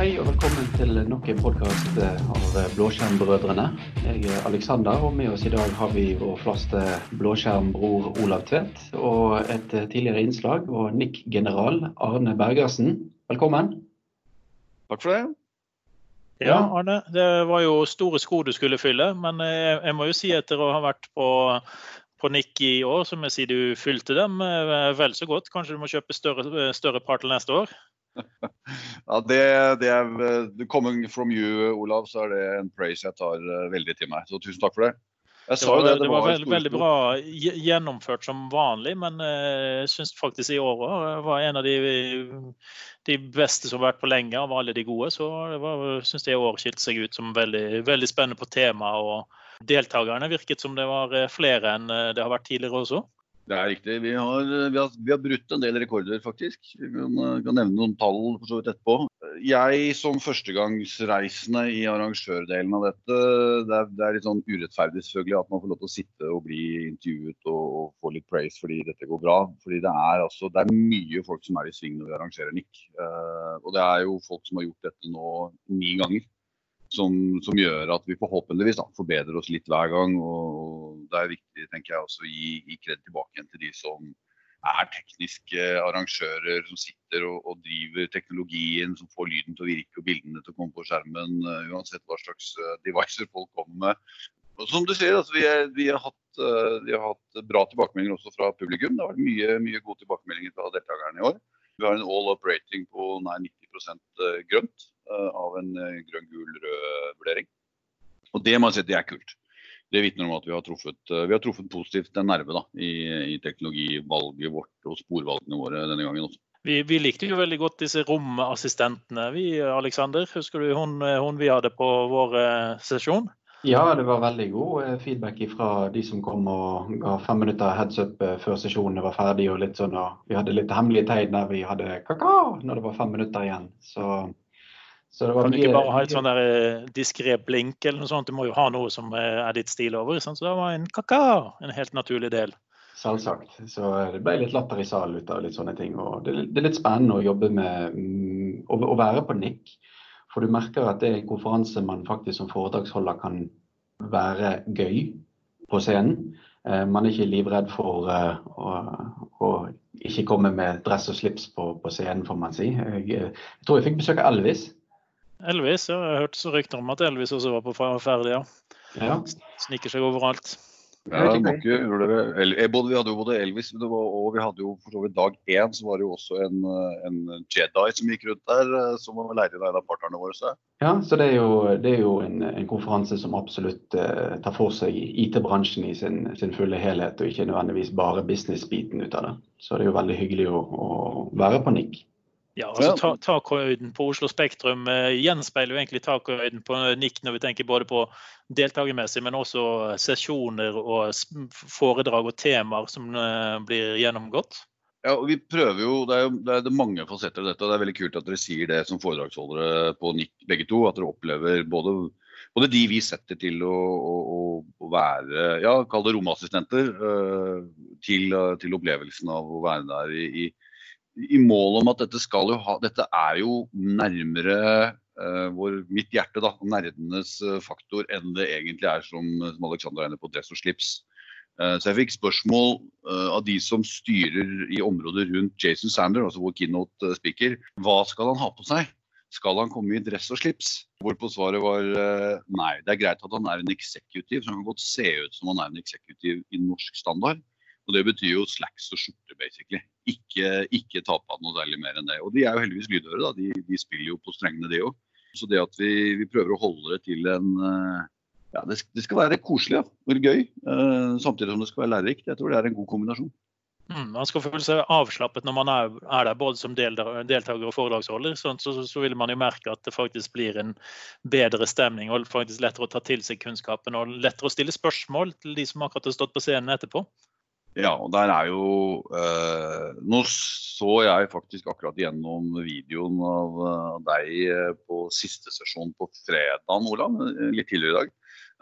Hei og velkommen til nok en podkast av Blåskjermbrødrene. Jeg er Alexander, og med oss i dag har vi vår faste blåskjermbror Olav Tvedt. Og et tidligere innslag og Nick General Arne Bergersen. Velkommen. Takk for det. Ja, Arne. Det var jo store sko du skulle fylle. Men jeg, må jo si etter å ha vært på, på Nikk i år, som jeg sier du fylte dem eh, vel så godt. Kanskje du må kjøpe større, større par til neste år? Ja, det, det er Coming from you, Olav, så er det en praise jeg tar eh, veldig til meg. Så tusen takk for det. Det var, det, det var, veld, veldig bra gjennomført som vanlig, men jeg jeg syns faktisk i år var en av de, de, beste som har vært på lenge av alle de gode. Så jeg syns det i år skilte seg ut som veldig, veldig spennende på tema. Og deltakerne virket som det var eh, flere enn det har vært tidligere også. Det er riktig. Vi har, vi, har, vi har, brutt en del rekorder, faktisk. Vi kan, kan nevne noen tall for så vidt etterpå. Jeg som førstegangsreisende i arrangørdelen av dette, det er, det er, litt sånn urettferdig selvfølgelig at man får lov til å sitte og bli intervjuet og, og få litt praise fordi dette går bra. Fordi det er, altså, det er mye folk som er i sving når vi arrangerer NIC. Uh, og det er jo folk som har gjort dette nå ni ganger som, som, gjør at vi forhåpentligvis da, forbedrer oss litt hver gang. og Det er viktig tenker jeg, også å gi, gi kred tilbake igjen til de som er tekniske arrangører som sitter og, og, driver teknologien, som får lyden til å virke og bildene til å komme på skjermen, uh, uansett hva slags uh, devices folk kommer med. Og som du sier, altså, vi, er, vi, har hatt, uh, vi, har hatt, bra tilbakemeldinger også fra publikum. Det har vært mye, mye gode tilbakemeldinger fra deltakerne i år. Vi har en all up rating på nær 90% grønt. Eh, av en eh, grønn-gul-rød-vurdering. Og det må jeg si det er kult. Det vitner om at vi har truffet, eh, vi har truffet positivt en nerve da, i, i, teknologivalget vårt og sporvalgene våre denne gangen også. Vi, vi, likte jo veldig godt disse romassistentene. Vi, Alexander, Husker du hun, hun vi hadde på vår sesjon? Ja, det var veldig god feedback fra de som kom og ga fem minutter heads up før sesjonen var ferdig. og litt sånn, og Vi hadde litt hemmelige tegn der vi hadde kakao når det var fem minutter igjen. Så kan du ikke bare ha et sånn der diskré blink eller noe sånt? Du må jo ha noe som eh, er ditt stil over. Så det var en kaka, en helt naturlig del. Selvsagt. Så det ble litt latter i salen ut av litt sånne ting. Og det, det er litt spennende å jobbe med mm, å, å, være på nikk. For du merker at det er en konferanse man faktisk som foredragsholder kan være gøy på scenen. Eh, man er ikke livredd for å, å, ikke komme med dress og slips på, på scenen, får man si. Jeg, jeg tror jeg fikk besøk av Elvis. Elvis, ja. Jeg har hørt så rykter om at Elvis også var på ferdig, ja. ja. Sniker seg overalt. Ja, det. Både, vi hadde jo både Elvis var, og vi hadde jo for så vidt dag én så var det jo også en, en Jedi som gikk rundt der, eh, som var lærer av en av partnerne våre. Så. Ja, så det er jo, det er jo en, en, konferanse som absolutt eh, tar for seg IT-bransjen i sin, sin, fulle helhet, og ikke nødvendigvis bare business-biten ut av det. Så det er jo veldig hyggelig å, å være på nikk. Ja, altså Takhøyden på Oslo Spektrum eh, gjenspeiler jo egentlig takhøyden på NIK når vi tenker både på deltakermessig, men også sesjoner og foredrag og temaer som eh, blir gjennomgått. Ja, og vi prøver jo, Det er jo det er mange fasetter av dette. og Det er veldig kult at dere sier det som foredragsholdere på NIK begge to. At dere opplever både, både de vi setter til å, å, å være ja, kall det romassistenter, uh, til, til, opplevelsen av å være der i, i i mål om at dette skal jo ha Dette er jo nærmere uh, vår, mitt hjerte, da, nerdenes uh, faktor, enn det egentlig er som, som Alexander er inne på, dress og slips. Uh, så jeg fikk spørsmål av de som styrer i området rundt Jason Sander, altså vår keynote speaker. Hva skal han ha på seg? Skal han komme i dress og slips? Hvorpå svaret var nei. Det er greit at han er en executive, så han kan godt se ut som han er en executive i norsk standard. Og Det betyr jo slacks og skjorte, basically. Ikke, ikke ta noe særlig mer enn det. Og de er jo heldigvis lydhøre, da. De, de spiller jo på strengene, de òg. Så det at vi, vi, prøver å holde det til en eh, Ja, det, det skal være koselig og gøy, uh, samtidig som det skal være lærerikt. Jeg tror det er en god kombinasjon. Mm, man skal føle seg avslappet når man er, er der, både som deltaker og foredragsholder. Så, så, så, vil man jo merke at det faktisk blir en bedre stemning og faktisk lettere å ta til seg kunnskapen og lettere å stille spørsmål til de som akkurat har stått på scenen etterpå. Ja, og der er jo eh, Nå så jeg faktisk akkurat gjennom videoen av uh, deg eh, på siste sesjon på fredag, Olav, eh, litt tidligere i dag.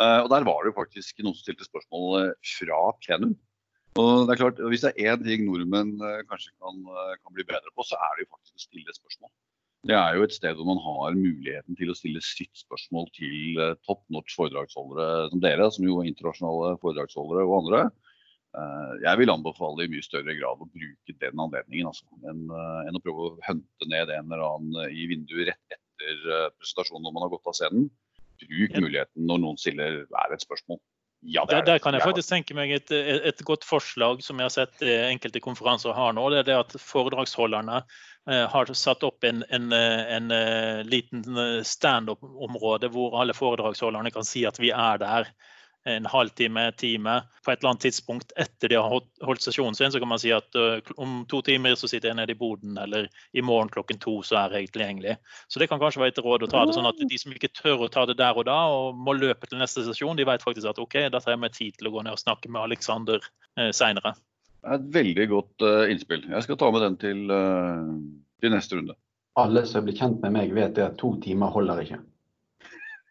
Eh, og der var det jo faktisk noen som stilte spørsmål fra plenum. Og det er klart, Hvis det er én ting nordmenn kanskje kan, kan, bli bedre på, så er det jo faktisk å stille spørsmål. Det er jo et sted hvor man har muligheten til å stille sitt spørsmål til top notch foredragsholdere som dere, som jo er internasjonale foredragsholdere og andre. Uh, jeg vil anbefale i mye større grad å bruke den anledningen altså, enn, uh, enn å prøve å hunte ned en eller annen i vinduet rett etter presentasjonen når man har gått av scenen. Bruk muligheten når noen stiller hver et spørsmål. Ja, der, der, kan jeg faktisk tenke meg et, et, godt forslag som jeg har sett enkelte konferanser har nå. Det er det at foredragsholderne eh, har satt opp en, en, en, en eh, liten eh, standup-område hvor alle foredragsholderne kan si at vi er der en halvtime, time på et eller annet tidspunkt etter de har holdt sesjonen sin, så kan man si at uh, om to timer så sitter jeg nede i boden, eller i morgen klokken to så er jeg tilgjengelig. Så det kan kanskje være et råd å ta det sånn at de som ikke tør å ta det der og da, og må løpe til neste sesjon, de vet faktisk at OK, da tar jeg meg tid til å gå ned og snakke med Aleksander uh, seinere. Det er et veldig godt uh, innspill. Jeg skal ta med den til, uh, til neste runde. Alle som blir kjent med meg, vet at to timer holder ikke.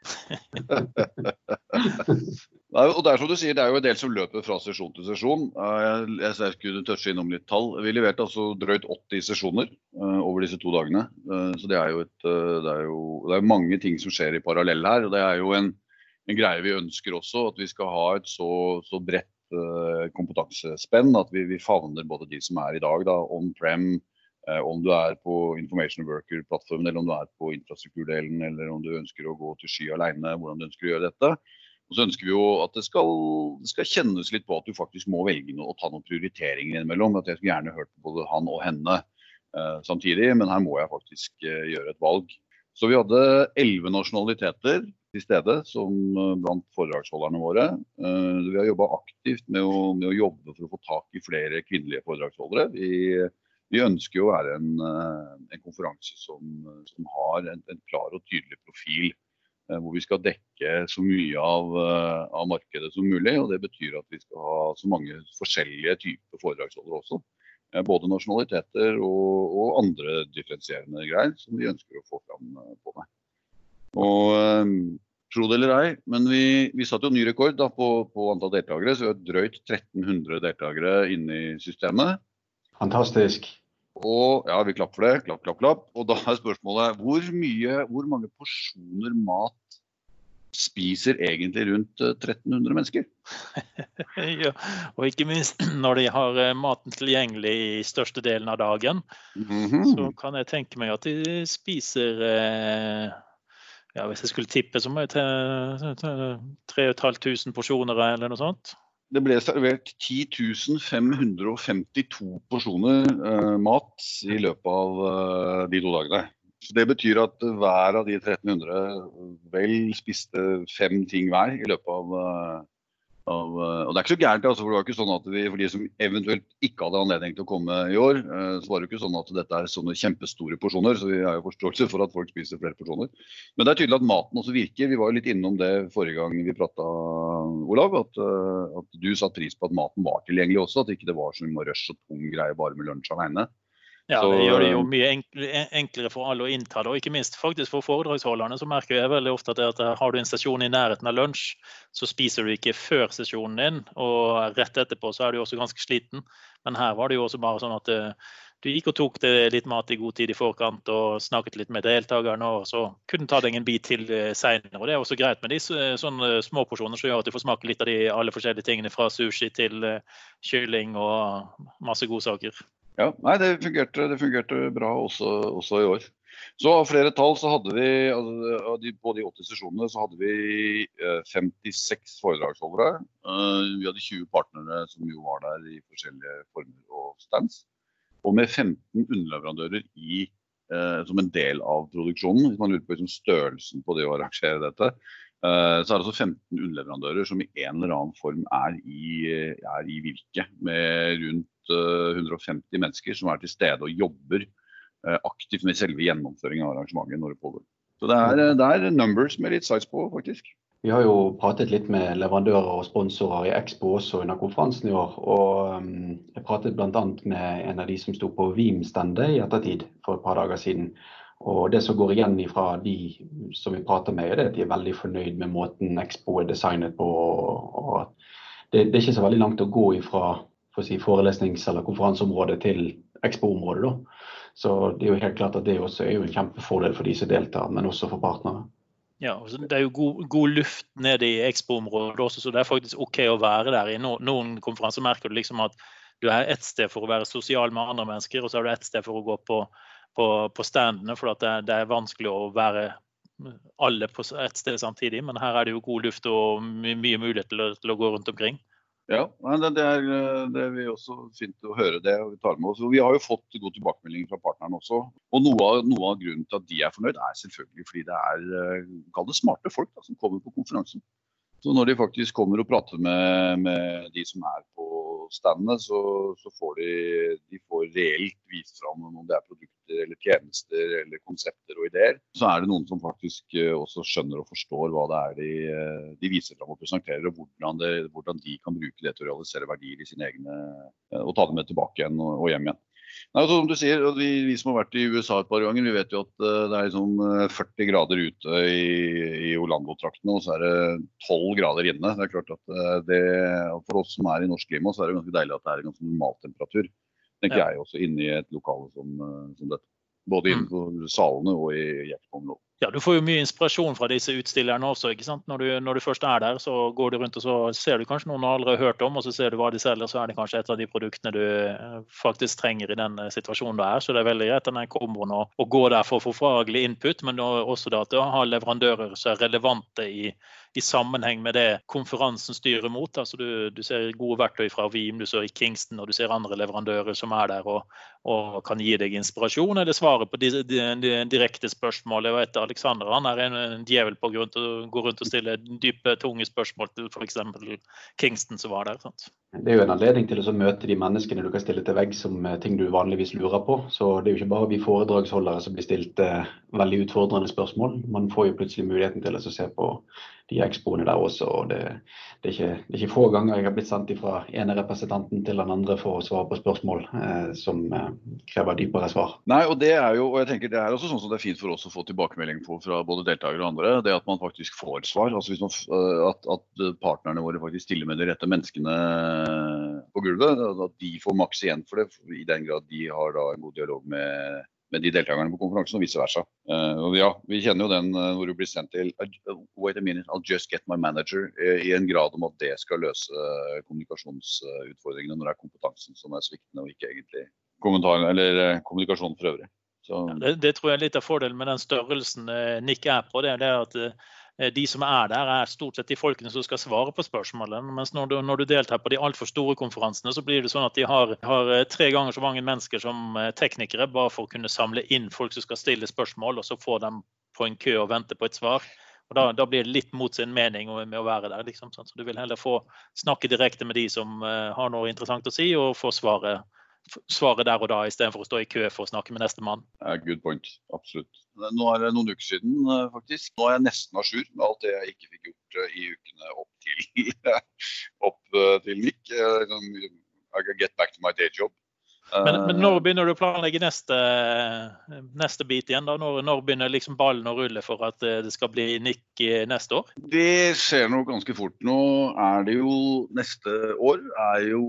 Og det er som du sier, det er jo en del som løper fra sesjon til sesjon. Jeg, ser ikke du touche innom litt tall. Vi leverte altså drøyt 80 sesjoner uh, over disse to dagene. Uh, så det er, jo et, det, er jo, det er mange ting som skjer i parallell her. og Det er jo en, en greie vi ønsker også, at vi skal ha et så, så bredt kompetansespenn at vi, vi, favner både de som er i dag da, on prem, om du er på Information Worker-plattformen, eller om du er på infrastrukturdelen, eller om du ønsker å gå til sky alene, hvordan du ønsker å gjøre dette. Og så ønsker vi jo at det skal, skal, kjennes litt på at du faktisk må velge noe og ta noen prioriteringer innimellom. At jeg skulle gjerne hørt på både han og henne eh, samtidig, men her må jeg faktisk eh, gjøre et valg. Så vi hadde elleve nasjonaliteter til stede som uh, blant foredragsholderne våre. vi har jobba aktivt med å, med å, jobbe for å få tak i flere kvinnelige foredragsholdere. Vi, vi ønsker jo å være en, en konferanse som, som har en, en, klar og tydelig profil Eh, hvor vi skal dekke så mye av, eh, av, markedet som mulig. og Det betyr at vi skal ha så mange forskjellige typer foredragsholdere også. Eh, både nasjonaliteter og, og, andre differensierende greier som vi ønsker å få fram på meg. Og Tro det eller ei, men vi, vi satte jo ny rekord da, på, på, antall deltakere. Så vi har drøyt 1300 deltakere inne i systemet. Fantastisk. Og ja, vi klapper det. Klapp, klapp, klapp. Og da er spørsmålet hvor mye, hvor mange porsjoner mat spiser egentlig rundt 1300 eh, mennesker? ja, og ikke minst når de har eh, maten tilgjengelig i største delen av dagen, mm -hmm. så kan jeg tenke meg at de spiser eh, ja, Hvis jeg skulle tippe, så må jeg til 3500 porsjoner eller noe sånt det ble servert 10 552 porsjoner eh, mat i løpet av eh, de to dagene. Så Det betyr at hver av de 1300 vel spiste fem ting hver i løpet av, eh, av, eh, og Det er ikke så gærent. Altså, for det var ikke sånn at vi, for de som eventuelt ikke hadde anledning til å komme i år, eh, så var det ikke sånn at dette er sånne kjempestore porsjoner. Så vi har jo forståelse for at folk spiser flere porsjoner. Men det er tydelig at maten også virker. Vi var jo litt innom det forrige gang vi prata, Olav. At, eh, at du satte pris på at maten var tilgjengelig også. At ikke det var så mye rush og tung greie bare med lunsj alene. Ja, det gjør det jo eh, mye enklere for alle å innta det. Og ikke minst faktisk for foredragsholderne så merker jeg veldig ofte at, at har du en sesjon i nærheten av lunsj, så spiser du ikke før sesjonen din, og rett etterpå så er du også ganske sliten. Men her var det jo også bare sånn at eh, du gikk og tok litt mat i god tid i forkant og snakket litt med deltakerne, og så kunne du ta deg en bit til eh, seinere. Og det er også greit med de sånne småporsjoner som gjør at du får smake litt av de alle forskjellige tingene fra sushi til kylling og masse godsaker. Ja, nei, det fungerte, det fungerte bra også, også, i år. Så av flere tall så hadde vi altså, på de 80 sesjonene så hadde vi 56 eh, foredragsholdere. Eh, vi hadde 20 partnere som jo var der i forskjellige former og stands. Og med 15 underleverandører i, eh, som en del av produksjonen. Hvis man lurer på liksom, størrelsen på det å arrangere dette, så er det altså 15 underleverandører som i en eller annen form er i, er i virke. Med rundt 150 eh, mennesker som er til stede og jobber eh, aktivt med selve gjennomføringen av arrangementet når det pågår. Så det er, det er numbers med litt size på, faktisk. Vi har jo pratet litt med leverandører og sponsorer i Expo også under konferansen i år. Og jeg pratet bl.a. med en av de som sto på Veeam-standet i ettertid for et par dager siden. Og det som går igjen fra de som vi prater med, er at de er veldig fornøyd med måten Expo er designet på. og det, det, er ikke så veldig langt å gå fra for si, forelesnings- eller konferanseområdet til Expo-området. Så det er jo helt klart at det også er en kjempefordel for de som deltar, men også for partnere. Ja, Det er jo god, god luft nede i Expo-området også, så det er faktisk OK å være der. I noen, noen konferanser merker du liksom at du er ett sted for å være sosial med andre mennesker, og så er du ett sted for å gå på, på, på standene, for det, det, er vanskelig å være alle på ett sted samtidig. Men her er det jo god luft og mye mulighet til å, til å gå rundt omkring. Ja, det er, det er også fint å høre det. og Vi tar med oss. Vi har jo fått god tilbakemelding fra partneren også. Og noe av, noe av, grunnen til at de er fornøyd, er selvfølgelig fordi det er eh, det smarte folk da, som kommer på konferansen. Så når de faktisk kommer og prater med, med de som er på standene, så, så, får de, de får reelt vist fram om det er produkter eller tjenester eller konsepter og ideer. Så er det noen som faktisk eh, også skjønner og forstår hva det er de, eh, de viser fram og presenterer, og hvordan, det, hvordan, de kan bruke det til å realisere verdier i sine egne eh, og ta det med tilbake igjen og, og hjem igjen. Nei, altså, som du sier, vi, vi, som har vært i USA et par ganger, vi vet jo at uh, det er liksom 40 eh, grader ute i, i Orlando-traktene, og så er det 12 grader inne. Det er klart at uh, det, For oss som er i norsk klima, så er det ganske deilig at det er en ganske normaltemperatur. tenker ja. jeg også inne i et lokale som, som dette. Både innenfor mm. salene og i Jeppsområdet. Ja, Du får jo mye inspirasjon fra disse utstillerne også. ikke sant? Når du, når du, først er der, så går du rundt og så ser du kanskje noen du aldri har hørt om, og så ser du hva de selger, så er det kanskje et av de produktene du eh, faktisk trenger i den eh, situasjonen du er. Så det er veldig greit den komboen å, å gå der for å få faglig input, men også da at du har leverandører som er relevante i, i sammenheng med det konferansen styrer mot. Altså du, du, ser gode verktøy fra Veeam, du ser i Kingston og du ser andre leverandører som er der og, og kan gi deg inspirasjon eller svare på de, de, de direkte spørsmål. Jeg vet Alexander han er en, en djevel på grunn til å gå rundt og stille dype, tunge spørsmål til f.eks. Kingston som var der. Sant? Det er jo en anledning til å møte de menneskene du kan stille til veggs som eh, ting du vanligvis lurer på. Så det er jo ikke bare vi foredragsholdere som blir stilt eh, veldig utfordrende spørsmål. Man får jo plutselig muligheten til å se på de ekspoene der også. og det, det, er ikke, det, er ikke, få ganger jeg har blitt sendt fra ene representanten til den andre for å svare på spørsmål eh, som eh, krever dypere svar. Nei, og Det er jo, og jeg tenker det er også sånn som det er fint for oss å få tilbakemelding på fra både deltakere og andre. det At man faktisk får svar. altså man, eh, at, at partnerne våre faktisk stiller med de rette menneskene på gulvet. At de får maks igjen for det, i den grad de har da en god dialog med med de deltakerne på konferansen, og vice versa. Uh, og ja, Vi kjenner jo den uh, hvor du blir sendt til uh, Wait a minute, I'll just get my manager. I en grad om at det skal løse kommunikasjonsutfordringene når det er kompetansen som er sviktende, og ikke egentlig eller kommunikasjon for øvrig. Ja, det, det, tror jeg er litt av fordelen med den størrelsen Nick er på. det, det at Eh, de som er der, er stort sett de folkene som skal svare på spørsmålene. Mens når du, når du deltar på de altfor store konferansene, så blir det sånn at de har, har, eh, tre ganger så mange mennesker som eh, teknikere, bare for å kunne samle inn folk som skal stille spørsmål, og så få dem på en kø og vente på et svar. Og da, da blir det litt mot sin mening med å være der. Liksom, så du vil heller få snakke direkte med de som har noe interessant å si, og få svaret svare der og da, istedenfor å stå i kø for å snakke med nestemann. Ja, good point. Absolutt. Nå er det noen uker siden, eh, faktisk. Nå er jeg nesten à jour med alt det jeg ikke fikk gjort eh, i ukene opp til, opp eh, til Nick. Liksom, I can get back to my day job. Men, men, når begynner du å planlegge neste, neste bit igjen? da? Når, når, begynner liksom ballen å rulle for at det skal bli Nick neste år? Det skjer nok ganske fort. Nå er det jo Neste år er jo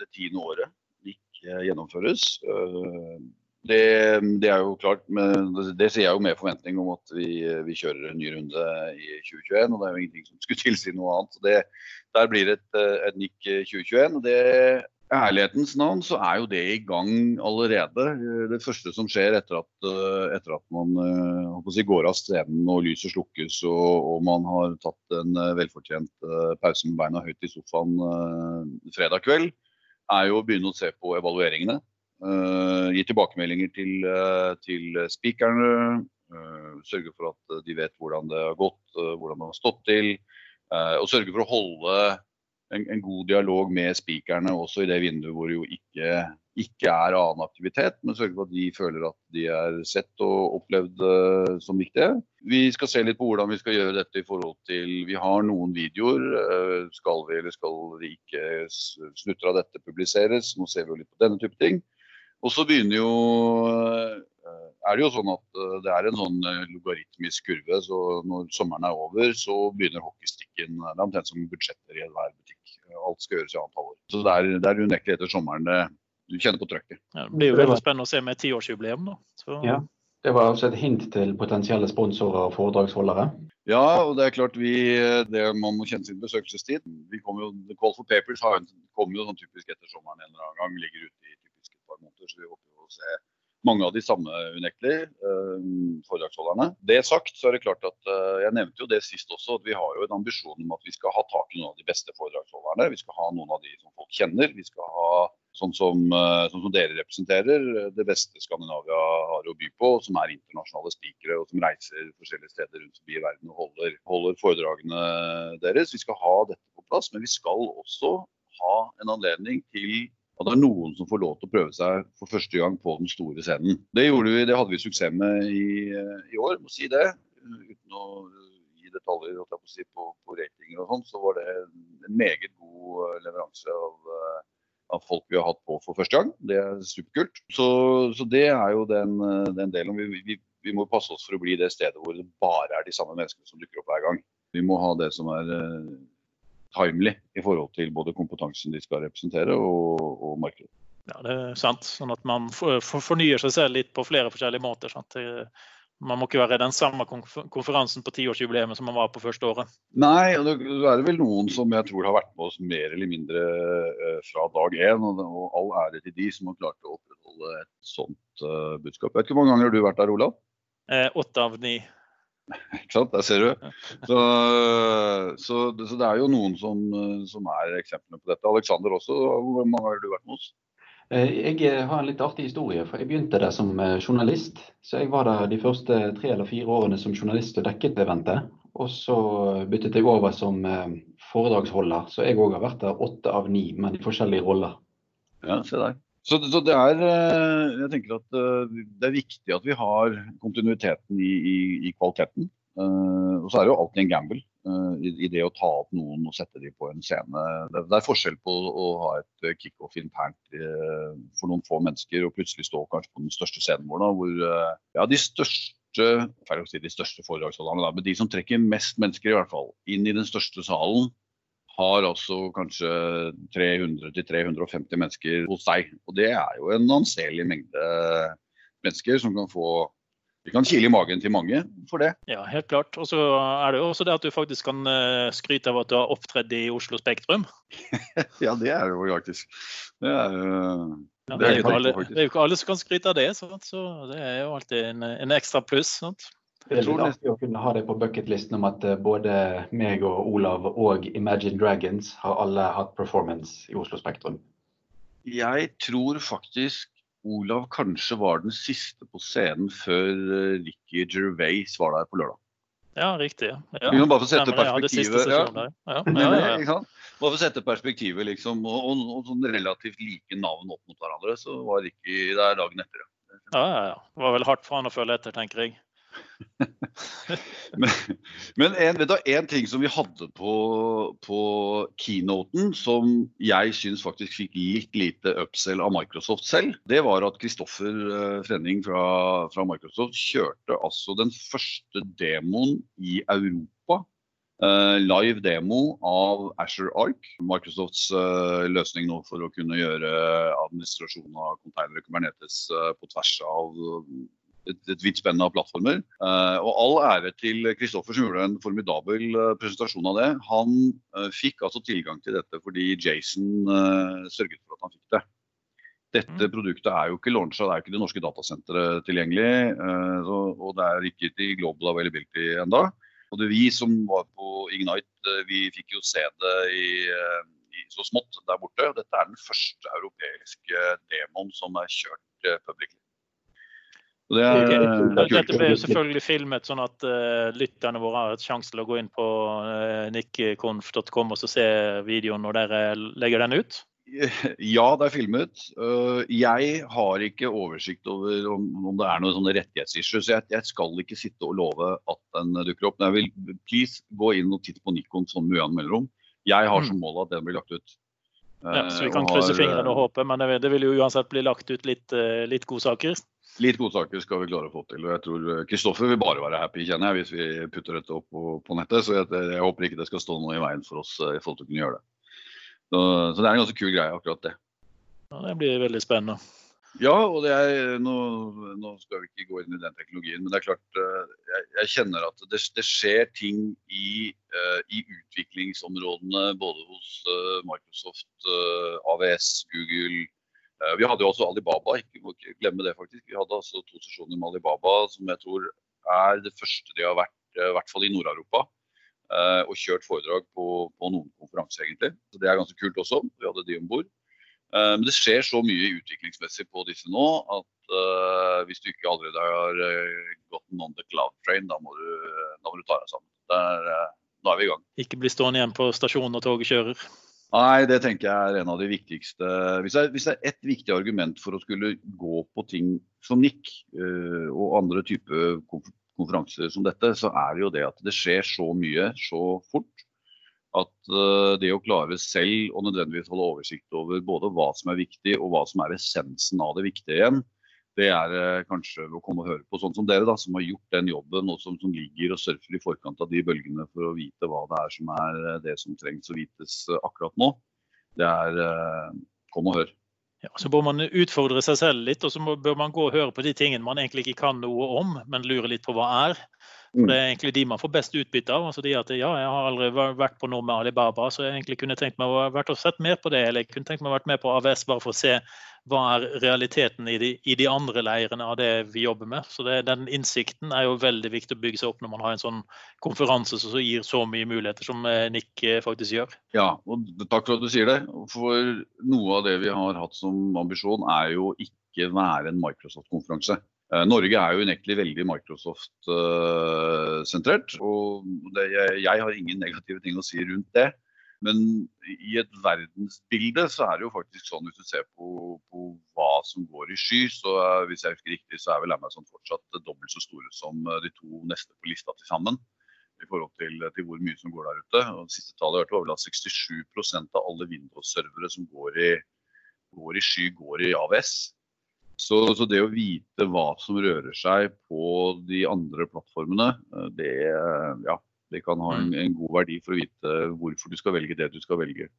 det tiende året gjennomføres. Eh, det, det, er jo klart, men det sier jeg jo med forventning om at vi, vi, kjører en ny runde i 2021. og Det er jo ingenting som skulle tilsi noe annet. Det, der blir det et, et nikk 2021. og det ærlighetens navn så er jo det i gang allerede. Det første som skjer etter at, etter at man si, går av scenen og lyset slukkes og, og, man har tatt en velfortjent pause med beina høyt i sofaen fredag kveld, er jo å begynne å se på evalueringene. Uh, gi tilbakemeldinger til, uh, til speakerne. Uh, sørge for at de vet hvordan det har gått, hvordan det har stått til. og sørge for å holde en, en, god dialog med speakerne også i det vinduet hvor det jo ikke, ikke, er annen aktivitet, men sørge for at de føler at de er sett og opplevd uh, som viktige. Vi skal se litt på hvordan vi skal gjøre dette i forhold til Vi har noen videoer. Uh, skal vi eller skal vi ikke slutter av dette publiseres? Nå ser vi jo litt på denne type ting. Og så begynner jo uh, er det jo sånn at det er en sånn logaritmisk kurve. så Når sommeren er over, så begynner hockeystikken. Det er omtrent som budsjetter i enhver butikk alt skal gjøres i annet halvår. Så det er, det er unektelig etter sommeren det du kjenner på trøkket. Ja, det blir jo veldig spennende å se med tiårsjubileum. da. Så... Ja. Det var også et hint til potensielle sponsorer og foredragsholdere? Ja, og det er klart vi, det man må kjenne sin besøkelsestid. Vi kom jo, The Call for Papers kommer jo sånn typisk etter sommeren en eller annen gang. Ligger ute i typisk et par måneder, så vi håper å se mange av de samme unektelig uh, foredragsholderne. Det sagt, så er det klart at uh, jeg nevnte jo det sist også, at vi har jo en ambisjon om at vi skal ha tak i noen av de beste foredragsholderne. Vi skal ha noen av de som folk kjenner. Vi skal ha sånn som, uh, sånn som dere representerer, det beste Skandinavia har å by på, som er internasjonale spikere og som reiser forskjellige steder rundt forbi verden og holder, holder foredragene deres. Vi skal ha dette på plass, men vi skal også ha en anledning til at det er noen som får lov til å prøve seg for første gang på den store scenen. Det, vi, det hadde vi suksess med i, i år, må si det. Uten å gi detaljer på, si, på, på, ratinger og sånn, så var det en meget god eh, leveranse av, eh, av, folk vi har hatt på for første gang. Det er superkult. Så, så det er jo den, eh, den delen. Vi, vi, vi, må passe oss for å bli det stedet hvor det bare er de samme menneskene som dukker opp hver gang. Vi må ha det som er timely i forhold til både kompetansen de skal representere og, og markedet. Ja, det er sant. Sånn at man fornyer seg selv litt på flere forskjellige måter. Sant? Man må ikke være den samme konferansen på tiårsjubileet som man var på første året. Nei, og det er vel noen som jeg tror har vært med oss mer eller mindre eh, fra dag én. Og all ære til de som har klart å opprettholde et sånt budskap. Jeg vet ikke hvor mange ganger har du vært der, Olav? Eh, åtte av ni. Ikke sant, der ser du. Så, så, så, det er jo noen som, som er eksemplene på dette. Aleksander også, hvor mange har du vært med oss? Eh, jeg eh, har en litt artig historie. for Jeg begynte der som eh, journalist. Så Jeg var der de første tre eller fire årene som journalist og dekket eventet. Og så byttet jeg over som foredragsholder. Så jeg òg har vært der åtte av ni, men i forskjellige roller. Ja, se der. Så, så, det er eh, jeg tenker at eh, det er viktig at vi har kontinuiteten i, i, i kvaliteten. Uh, og så er det jo alltid en gamble uh, i, i, det å ta opp noen og sette dem på en scene. Det, det er forskjell på å ha et kickoff internt uh, for noen få mennesker og plutselig stå kanskje på den største scenen vår, da, hvor ja, de største å si de største men de som trekker mest mennesker i hvert fall, inn i den største salen, har altså kanskje 300-350 mennesker hos seg. Og det er jo en anselig mengde mennesker som kan få det kan kile i magen til mange for det. Ja, helt klart. Og så er det jo også det at du faktisk kan eh, skryte av at du har opptredd i Oslo Spektrum. ja, det er jo faktisk. Det er, ja, det, er jo alle, det er jo ikke alle som kan skryte av det, så det er jo alltid en, en ekstra pluss. Sant? Det er litt artig å kunne ha det på bucketlisten om at eh, både meg og Olav og Imagine Dragons har alle hatt performance i Oslo Spektrum. Jeg tror faktisk Olav kanskje var den siste på scenen før eh, Ricky Gervais var der på lørdag. Ja, riktig. Ja. Vi må bare få sette perspektivet. Ja. Ja. Ja, bare for å sette perspektivet, liksom. Og, og, og, sånn relativt like navn opp mot hverandre, så var Ricky der dagen etter. Ja, ja, ja. Det var vel hardt for han å føle etter, tenker jeg. men, men en, du, en, ting som vi hadde på, på keynoten som jeg syns faktisk fikk litt lite upsell av Microsoft selv, det var at Kristoffer uh, Frenning fra, fra, Microsoft kjørte altså den første demoen i Europa. Uh, live demo av Asher Ark, Microsofts uh, løsning nå for å kunne gjøre administrasjon av containere og Kubernetes på tvers av et, et vidt spenn av plattformer. Uh, og all ære til Kristoffer som gjorde en formidabel uh, presentasjon av det. Han uh, fikk altså tilgang til dette fordi Jason sørget for at han fikk det. Dette mm. produktet er jo ikke launchet, det er ikke det norske datasenteret tilgjengelig. Så, og det er ikke til global availability enda. Og det vi som var på Ignite, vi fikk jo se det i, i så smått der borte. Dette er den første europeiske demoen som er kjørt publicly. Det er, okay. Dette ble selvfølgelig filmet, sånn at uh, lytterne våre har et sjanse til å gå inn på uh, nikkonf.com og se videoen når dere legger den ut? Ja, det er filmet. Uh, jeg har ikke oversikt over om, om det er noen sånne rettighetsissues. Jeg, jeg skal ikke sitte og love at den dukker opp. Men jeg vil please gå inn og titte på Nikon sånn med ujevne mellomrom. Jeg har mm. som mål at den blir lagt ut. Ja, så vi kan krysse fingrene og håpe, men det vil jo uansett bli lagt ut litt, litt godsaker? Litt godsaker skal vi klare å få til. og jeg tror Kristoffer vil bare være happy kjenner jeg, hvis vi putter dette opp på, på nettet. Så jeg, jeg, håper ikke det skal stå noe i veien for oss eh, i forhold til å kunne gjøre det. Så, så det er en ganske kul greie, akkurat det. Ja, det blir veldig spennende. Ja, og er, nå, nå, skal vi ikke gå inn i den teknologien, men det er klart eh, jeg, jeg kjenner at det, det, skjer ting i, uh, i, utviklingsområdene både hos uh, Microsoft, AVS, Google. vi hadde jo også Alibaba, ikke, må ikke glemme det faktisk. Vi hadde altså to sesjoner med Alibaba som jeg tror er det første de har vært, i hvert fall i Nord-Europa. og kjørt foredrag på, på noen konferanser, egentlig. Så Det er ganske kult også. Vi hadde de om bord. Eh, men det skjer så mye utviklingsmessig på disse nå at uh, hvis du ikke allerede har gått gått on the cloud train, da må du, da må du ta deg sammen. Der, uh, nå er vi i gang. Ikke bli stående igjen på stasjonen når toget kjører? Nei, det tenker jeg er en av de viktigste. Hvis det er, hvis det er ett viktig argument for å skulle gå på ting som NIC og andre typer konferanser som dette, så er det jo det at det skjer så mye så fort at uh, det å klare selv å nødvendigvis holde oversikt over både hva som er viktig og hva som er essensen av det viktige igjen, det er uh, kanskje å komme og høre på sånn som dere, da, som har gjort den jobben og som, som, ligger og surfer i forkant av de bølgene for å vite hva det er som er uh, det som trengs å vites akkurat nå. Det er kom og hør. Ja, så bør man utfordre seg selv litt, og så bør man gå og høre på de tingene man egentlig ikke kan noe om, men lurer litt på hva er. For Det er egentlig de man får best utbytte av. altså de at ja, Jeg har aldri vært på noe med Alibaba, så jeg egentlig kunne tenkt meg å vært og sett mer på det. Eller jeg kunne tenkt meg å vært med på AVS bare for å se hva er realiteten i de, i de andre leirene av det vi jobber med. Så det, Den innsikten er jo veldig viktig å bygge seg opp når man har en sånn konferanse som gir så mye muligheter som eh, Nick eh, faktisk gjør. Ja, og takk for at du sier det. For noe av det vi har hatt som ambisjon er jo ikke være en Microsoft-konferanse. Eh, Norge er jo unektelig veldig Microsoft-sentrert. og det, jeg, jeg, har ingen negative ting å si rundt det. Men i et verdensbilde så er det jo faktisk sånn hvis du ser på, på hva som går i sky, så hvis jeg husker riktig, så er vel Amazon fortsatt dobbelt så store som uh, de to neste på lista til sammen. I forhold til, til, hvor mye som går der ute. Og det siste tallet jeg hørte var vel at 67% av alle Windows-servere som går i, går i sky, går i AVS. Så, så, det å vite hva som rører seg på de andre plattformene, eh, det, ja, det kan ha en, mm. en, god verdi for å vite hvorfor du skal velge det du skal velge.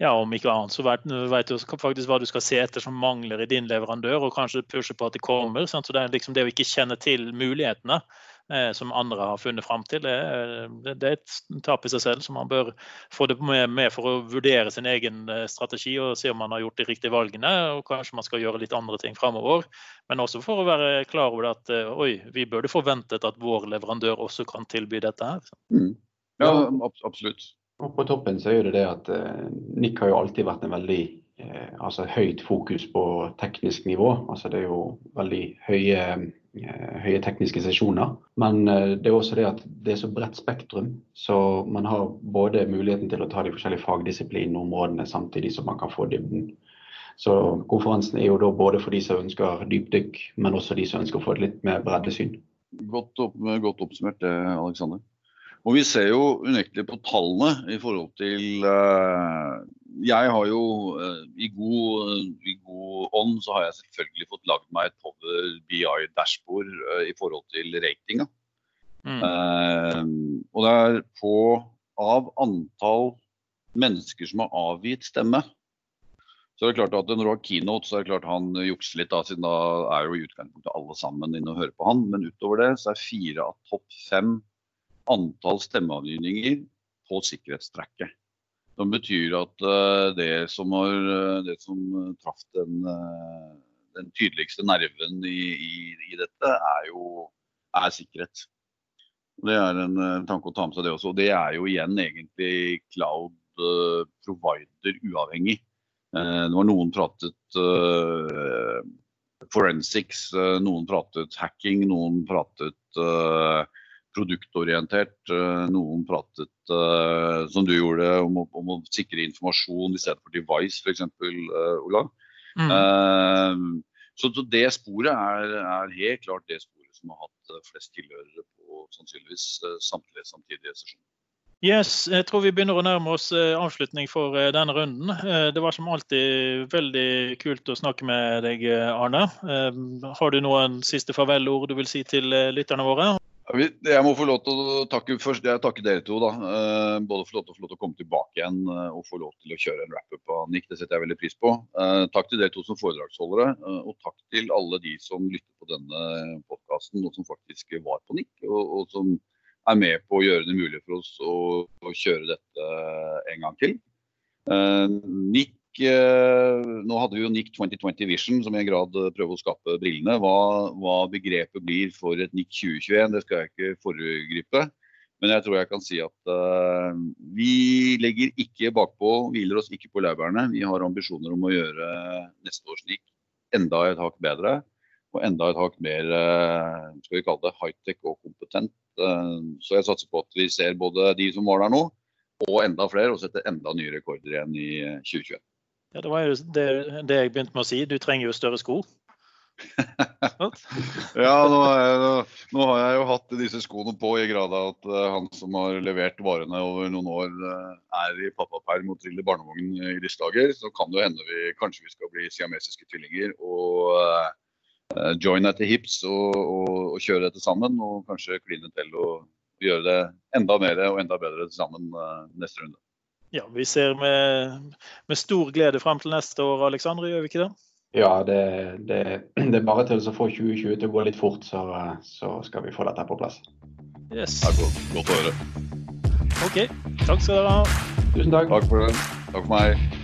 Ja, om ikke annet så vet, vet, du faktisk hva du skal se etter som mangler i din leverandør, og kanskje pushe på at det kommer. Sant? Så det er liksom det å ikke kjenne til mulighetene som andre har funnet fram til. Det, det, er et tap i seg selv, så man bør få det med, med, for å vurdere sin egen eh, strategi og se om man har gjort de riktige valgene. og Kanskje man skal gjøre litt andre ting framover. Men også for å være klar over at eh, oi, vi burde forventet at vår leverandør også kan tilby dette her. Mm. Ja, absolutt. Og på toppen så er det det at Nick NIC har jo alltid vært en veldig altså høyt fokus på teknisk nivå. Altså det er jo veldig høye Eh, høye tekniske sesjoner. Men eh, det er også det at det er så bredt spektrum. Så man har både muligheten til å ta de forskjellige fagdisiplinområdene samtidig som man kan få dybden. Så konferansen er jo da både for de som ønsker dypdykk, men også de som ønsker å få et litt mer breddesyn. Godt, opp, godt oppsummert, Alexander. Og vi ser jo unektelig på tallene i forhold til uh, Jeg har jo uh, i, god, uh, i god ånd så har jeg selvfølgelig fått lagd meg et Power BI-dashbord i forhold til ratinga. Mm. og det er på av antall mennesker som har avgitt stemme. Så det er klart at Når du har keynote, så er det klart han jukser litt, da, siden da er jo i utgangspunktet alle sammen inne og hører på han. Men utover det så er fire av topp fem antall stemmeavgivninger på sikkerhetstrekket. Som betyr at uh, det som, har, uh, det som traff den, den, tydeligste nerven i, i, i, dette, er jo er sikkerhet. Det er en tanke å ta med seg det også. Og det er jo igjen egentlig cloud provider uavhengig. det var noen pratet forensics, noen pratet hacking, noen pratet produktorientert. Eh, noen pratet, uh, som du gjorde, om å, om å, sikre informasjon i stedet for device, f.eks. Uh, Ola. Mm. Så, så, det sporet er, er, helt klart det sporet som har hatt flest tilhørere på sannsynligvis samtlige samtidige sesjoner. Yes, jeg tror vi begynner å nærme oss avslutning for denne runden. Det var som alltid veldig kult å snakke med deg, Arne. Har du noen siste farvelord du vil si til lytterne våre? Jeg må få lov til å takke først, jeg takker dere to. da, eh, Både for lov til lov til å komme tilbake igjen eh, og få lov til å kjøre en wrap-up av Nick. Det setter jeg veldig pris på. Eh, takk til dere to som foredragsholdere, og takk til alle de som lytter på denne podkasten og som faktisk var på Nick, og, og, som er med på å gjøre det mulig for oss å, å kjøre dette en gang til. Nick nå hadde vi jo NIC 2020 Vision, som i en grad eh, prøver å skape brillene. Hva, hva, begrepet blir for et NIC 2021, det skal jeg ikke foregripe. Men jeg tror jeg kan si at uh, vi legger ikke bakpå, hviler oss ikke på laurbærene. Vi har ambisjoner om å gjøre neste års NIC enda et hakk bedre. Og enda et hakk mer skal vi kalle det high-tech og kompetent. Så jeg satser på at vi ser både de som var der nå, og enda flere, og setter enda nye rekorder igjen i 2021. Ja, Det var jo det, det, jeg begynte med å si. Du trenger jo større sko. ja, nå, jeg, nå, har jeg jo hatt disse skoene på i grad av at uh, han som har levert varene over noen år, uh, er i pappaperm og triller barnevogn i disse dager. Så kan det hende vi kanskje vi skal bli siamesiske tvillinger og uh, join etter hips og, og, og, kjøre dette sammen. Og kanskje kline til og gjøre det enda mer og enda bedre sammen neste runde. Ja, Vi ser med, med stor glede frem til neste år, Alexandre, gjør vi ikke det? Ja, det, det, det, er bare til å få 2020 til å gå litt fort, så, så skal vi få dette på plass. Yes. Det er godt, godt å høre. OK. Takk skal dere ha. Tusen takk. Takk for det. Takk for meg.